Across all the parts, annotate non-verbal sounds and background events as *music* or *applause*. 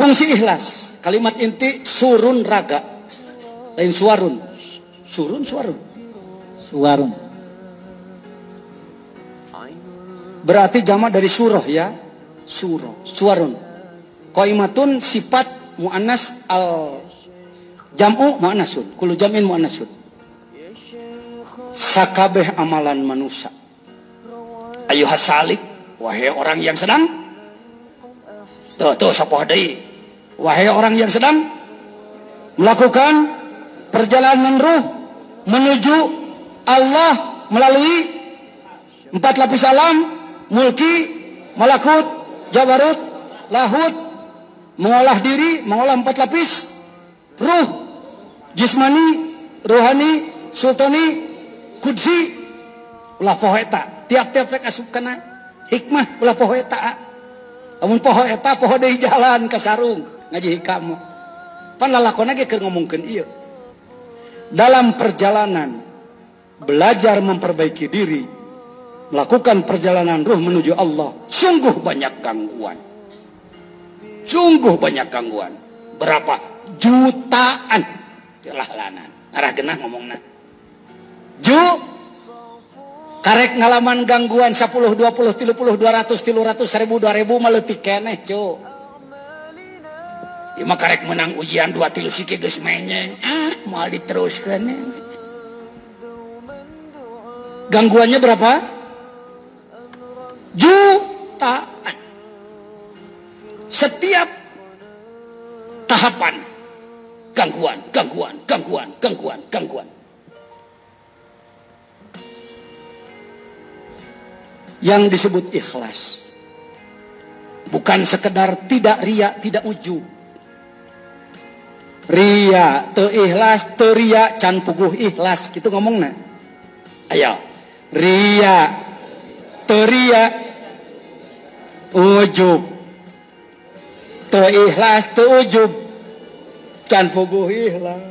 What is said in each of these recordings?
Fungsi ikhlas. Kalimat inti surun raga. Lain suarun. Surun suarun. Suarun. Berarti jamak dari surah ya. Surah. Suarun. Qaimatun sifat mu'annas al jam'u mu'annasun. Kulu jam'in mu'annasun. Sakabeh amalan manusia. Ayo hasalik. Wahai orang yang sedang. Tuh, tuh, sapoh deui. Wahai orang yang sedang melakukan perjalanan ruh menuju Allah melalui empat lapis alam, mulki, malakut, jabarut, lahut, mengolah diri, mengolah empat lapis, ruh, jismani, rohani, sultani, kudsi, ulah pohoeta. Tiap-tiap rek asup kena hikmah ulah pohoeta. Amun pohoeta poho deui jalan ke sarung ngaji hikam pan lalakon ge keur ngomongkeun ieu. Dalam perjalanan belajar memperbaiki diri melakukan perjalanan ruh menuju Allah sungguh banyak gangguan. Sungguh banyak gangguan. Berapa? Jutaan. Celah lanan arah genah ngomongna. Ju? Karek ngalaman gangguan 10 20 30 200 300 1000 2000 meletik keneh cuk Ima karek menang ujian dua tilu siki geus menyeng. Ah, mau diteruskan. Gangguannya berapa? Jutaan. Setiap tahapan gangguan, gangguan, gangguan, gangguan, gangguan. Yang disebut ikhlas bukan sekedar tidak riak, tidak ujub ria te ikhlas te ria can puguh ikhlas. Gitu ngomongnya. Ayo. Ria te ria ujub. Te ikhlas te ujub. Can puguh ikhlas.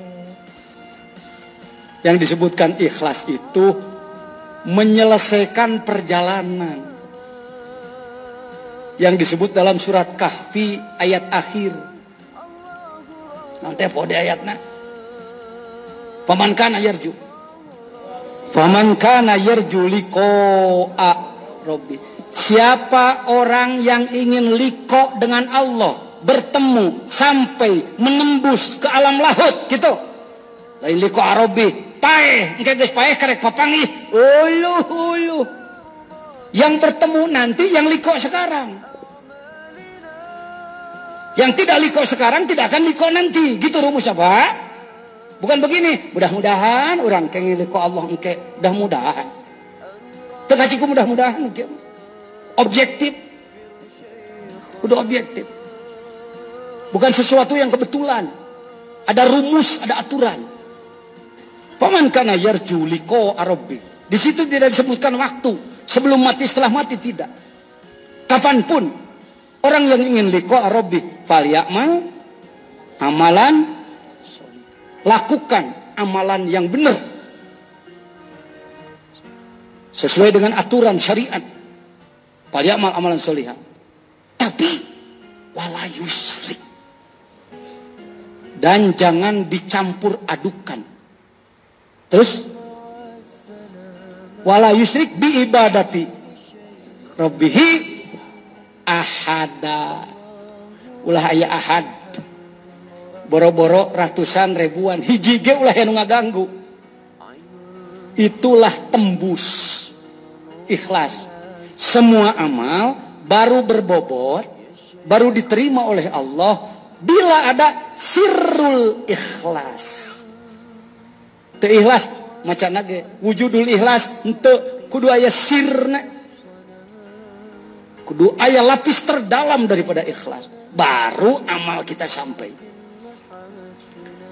Yang disebutkan ikhlas itu menyelesaikan perjalanan. Yang disebut dalam surat kahfi ayat akhir nanti pode ayatna paman kana yarju. Faman kana yarju liqa'a rabbi. Siapa orang yang ingin liko dengan Allah bertemu sampai menembus ke alam lahut gitu. Lain liko arabi pae engke geus pae karek papangih uluh uluh. Yang bertemu nanti yang liko sekarang yang tidak liko sekarang tidak akan liko nanti. Gitu rumus apa? Bukan begini. Mudah-mudahan orang kengi liko Allah engke. Mudah-mudahan. Tegajiku mudah-mudahan. Objektif. Udah objektif. Bukan sesuatu yang kebetulan. Ada rumus, ada aturan. Paman kana yarju liko arabi. Di situ tidak disebutkan waktu. Sebelum mati, setelah mati tidak. Kapan pun Orang yang ingin liko arabi falyakmal amalan lakukan amalan yang benar sesuai dengan aturan syariat. Falyakmal amalan solihah. Tapi wala yusrik. Dan jangan dicampur adukan. Terus wala yusrik bi ibadati rabbihi ahada ulah ayah ahad. Boro-boro ratusan ribuan. Hiji ge ulah yang ngaganggu. Itulah tembus. Ikhlas. Semua amal baru berbobot baru diterima oleh Allah bila ada sirrul ikhlas. Te ikhlas macan nage wujudul ikhlas ente kudu aya sirna Kudu ayah lapis terdalam daripada ikhlas. Baru amal kita sampai.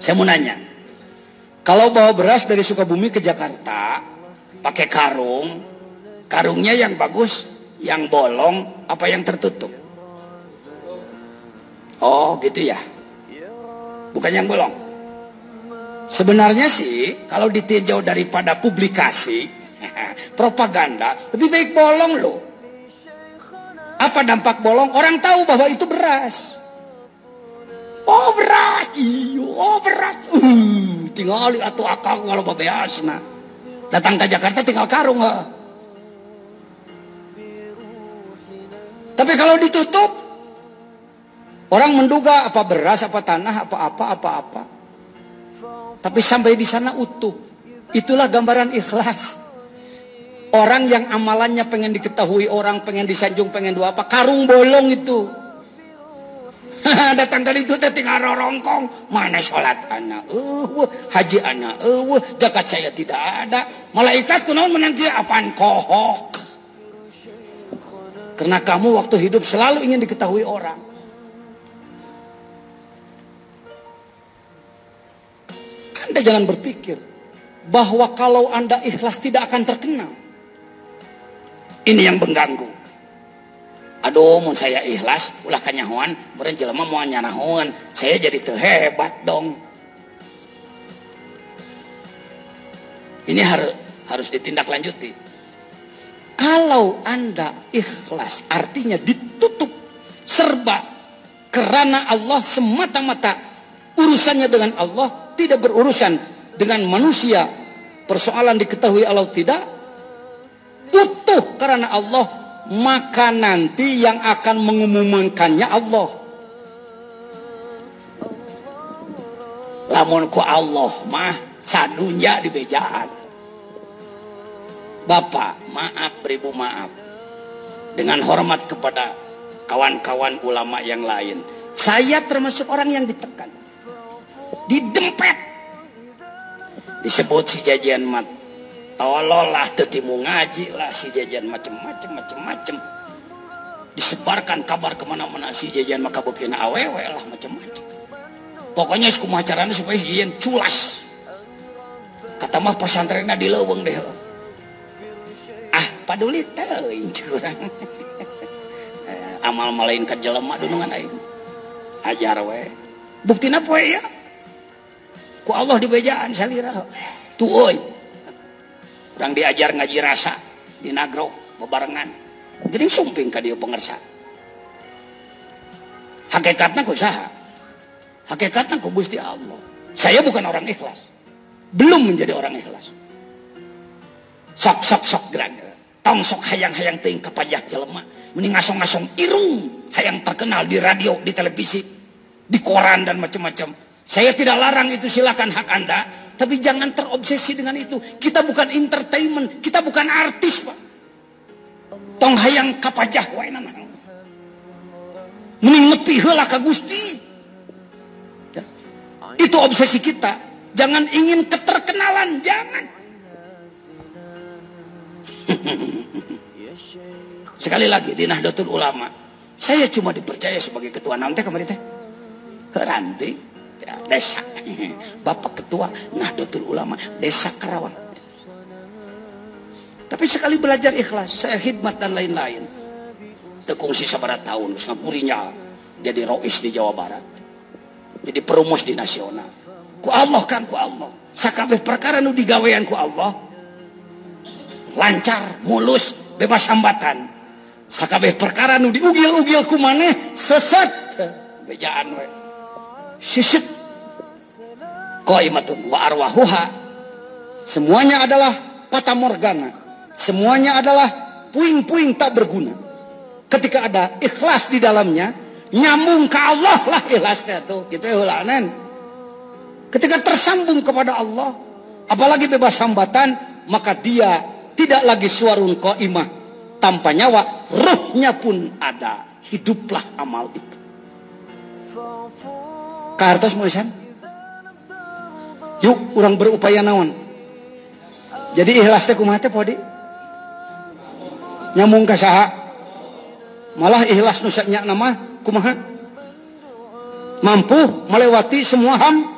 Saya mau nanya. Kalau bawa beras dari Sukabumi ke Jakarta, pakai karung, karungnya yang bagus, yang bolong, apa yang tertutup? Oh gitu ya. Bukan yang bolong. Sebenarnya sih, kalau ditinjau daripada publikasi, *laughs* propaganda, lebih baik bolong loh. Apa dampak bolong? Orang tahu bahwa itu beras. oh beras iyo oh beras uh, tinggal atau akal walau babeasna datang ke Jakarta tinggal karung ha. tapi kalau ditutup orang menduga apa beras apa tanah apa apa apa apa tapi sampai di sana utuh itulah gambaran ikhlas Orang yang amalannya pengen diketahui orang, pengen disanjung, pengen dua apa, karung bolong itu. *laughs* Datang kali itu teh tinggal rongkong, mana sholat anak, uh, haji anak, uh, zakat saya tidak ada. Malaikat kunaon menanti apaan kohok. Karena kamu waktu hidup selalu ingin diketahui orang. Anda jangan berpikir bahwa kalau Anda ikhlas tidak akan terkenal. Ini yang mengganggu. Aduh, mau saya ikhlas, ulah kanyahoan, meren jelema mau nyanahoan, saya jadi terhebat dong. Ini harus harus ditindaklanjuti. Kalau Anda ikhlas, artinya ditutup serba karena Allah semata-mata urusannya dengan Allah, tidak berurusan dengan manusia. Persoalan diketahui Allah tidak, utuh karena Allah maka nanti yang akan mengumumkannya Allah. Lamun ku Allah mah sadunya di bejaan. Bapak maaf beribu maaf. Dengan hormat kepada kawan-kawan ulama yang lain. Saya termasuk orang yang ditekan. Didempet. Disebut si jajian mat tololah tetimu ngajilah si jajan macem-macem macem-macem. Disebarkan kabar kemana-mana si jajan maka bukina awewe lah macem-macem. Pokoknya sekumah caranya supaya si jajan culas. Kata mah pesantrennya di leweng deh. Ah paduli teuing *laughs* curang. Eh, amal malain ke jelema dunungan aing. Ajar we. Buktina poe ya. Ku Allah dibejaan salira tuh oi orang diajar ngaji rasa di nagro bebarengan. Jadi sumping ke dia pengersa. Hakikatnya ku saha hakikatnya ku gusti Allah. Saya bukan orang ikhlas. Belum menjadi orang ikhlas. Sok sok sok gerak tong sok hayang-hayang ting kepajak jelema. Mending ngasong-ngasong irung hayang terkenal di radio di televisi di koran dan macam-macam saya tidak larang itu silakan hak anda tapi jangan terobsesi dengan itu. Kita bukan entertainment, kita bukan artis, Pak. Tong hayang kapajah wae nanang. Mending nepi heula. Ya. Itu obsesi kita. Jangan ingin keterkenalan, jangan. *laughs* Sekali lagi di Nahdlatul Ulama, saya cuma dipercaya sebagai ketua nanti kemarin teh. Heranti desa. Bapak Ketua Nahdlatul Ulama Desa Karawang. Tapi sekali belajar ikhlas saya khidmat dan lain-lain. Tekung sisa barat tahun ngapurinya jadi rois di Jawa Barat. Jadi perumus di nasional. Ku Allah kan ku Allah. Sakabeh perkara nu digawean ku Allah. Lancar mulus bebas hambatan. Sakabeh perkara nu diugil-ugil ku maneh sesat. Bejaan we. Sisit qaimatun wa arwahuha. Semuanya adalah fata morgana. Semuanya adalah puing-puing tak berguna. Ketika ada ikhlas di dalamnya nyambung ke Allah lah ikhlasnya tuh kita hulanan ketika tersambung kepada Allah apalagi bebas hambatan maka dia tidak lagi suarun qaimah. Tanpa nyawa ruhnya pun ada. Hiduplah amal itu. Kartos mulisan yuk orang berupaya naon? Jadi ikhlas teh kumaha teh podi? Nyamung ka saha? Malah ikhlas nu nama kumaha? Mampu melewati semua ham?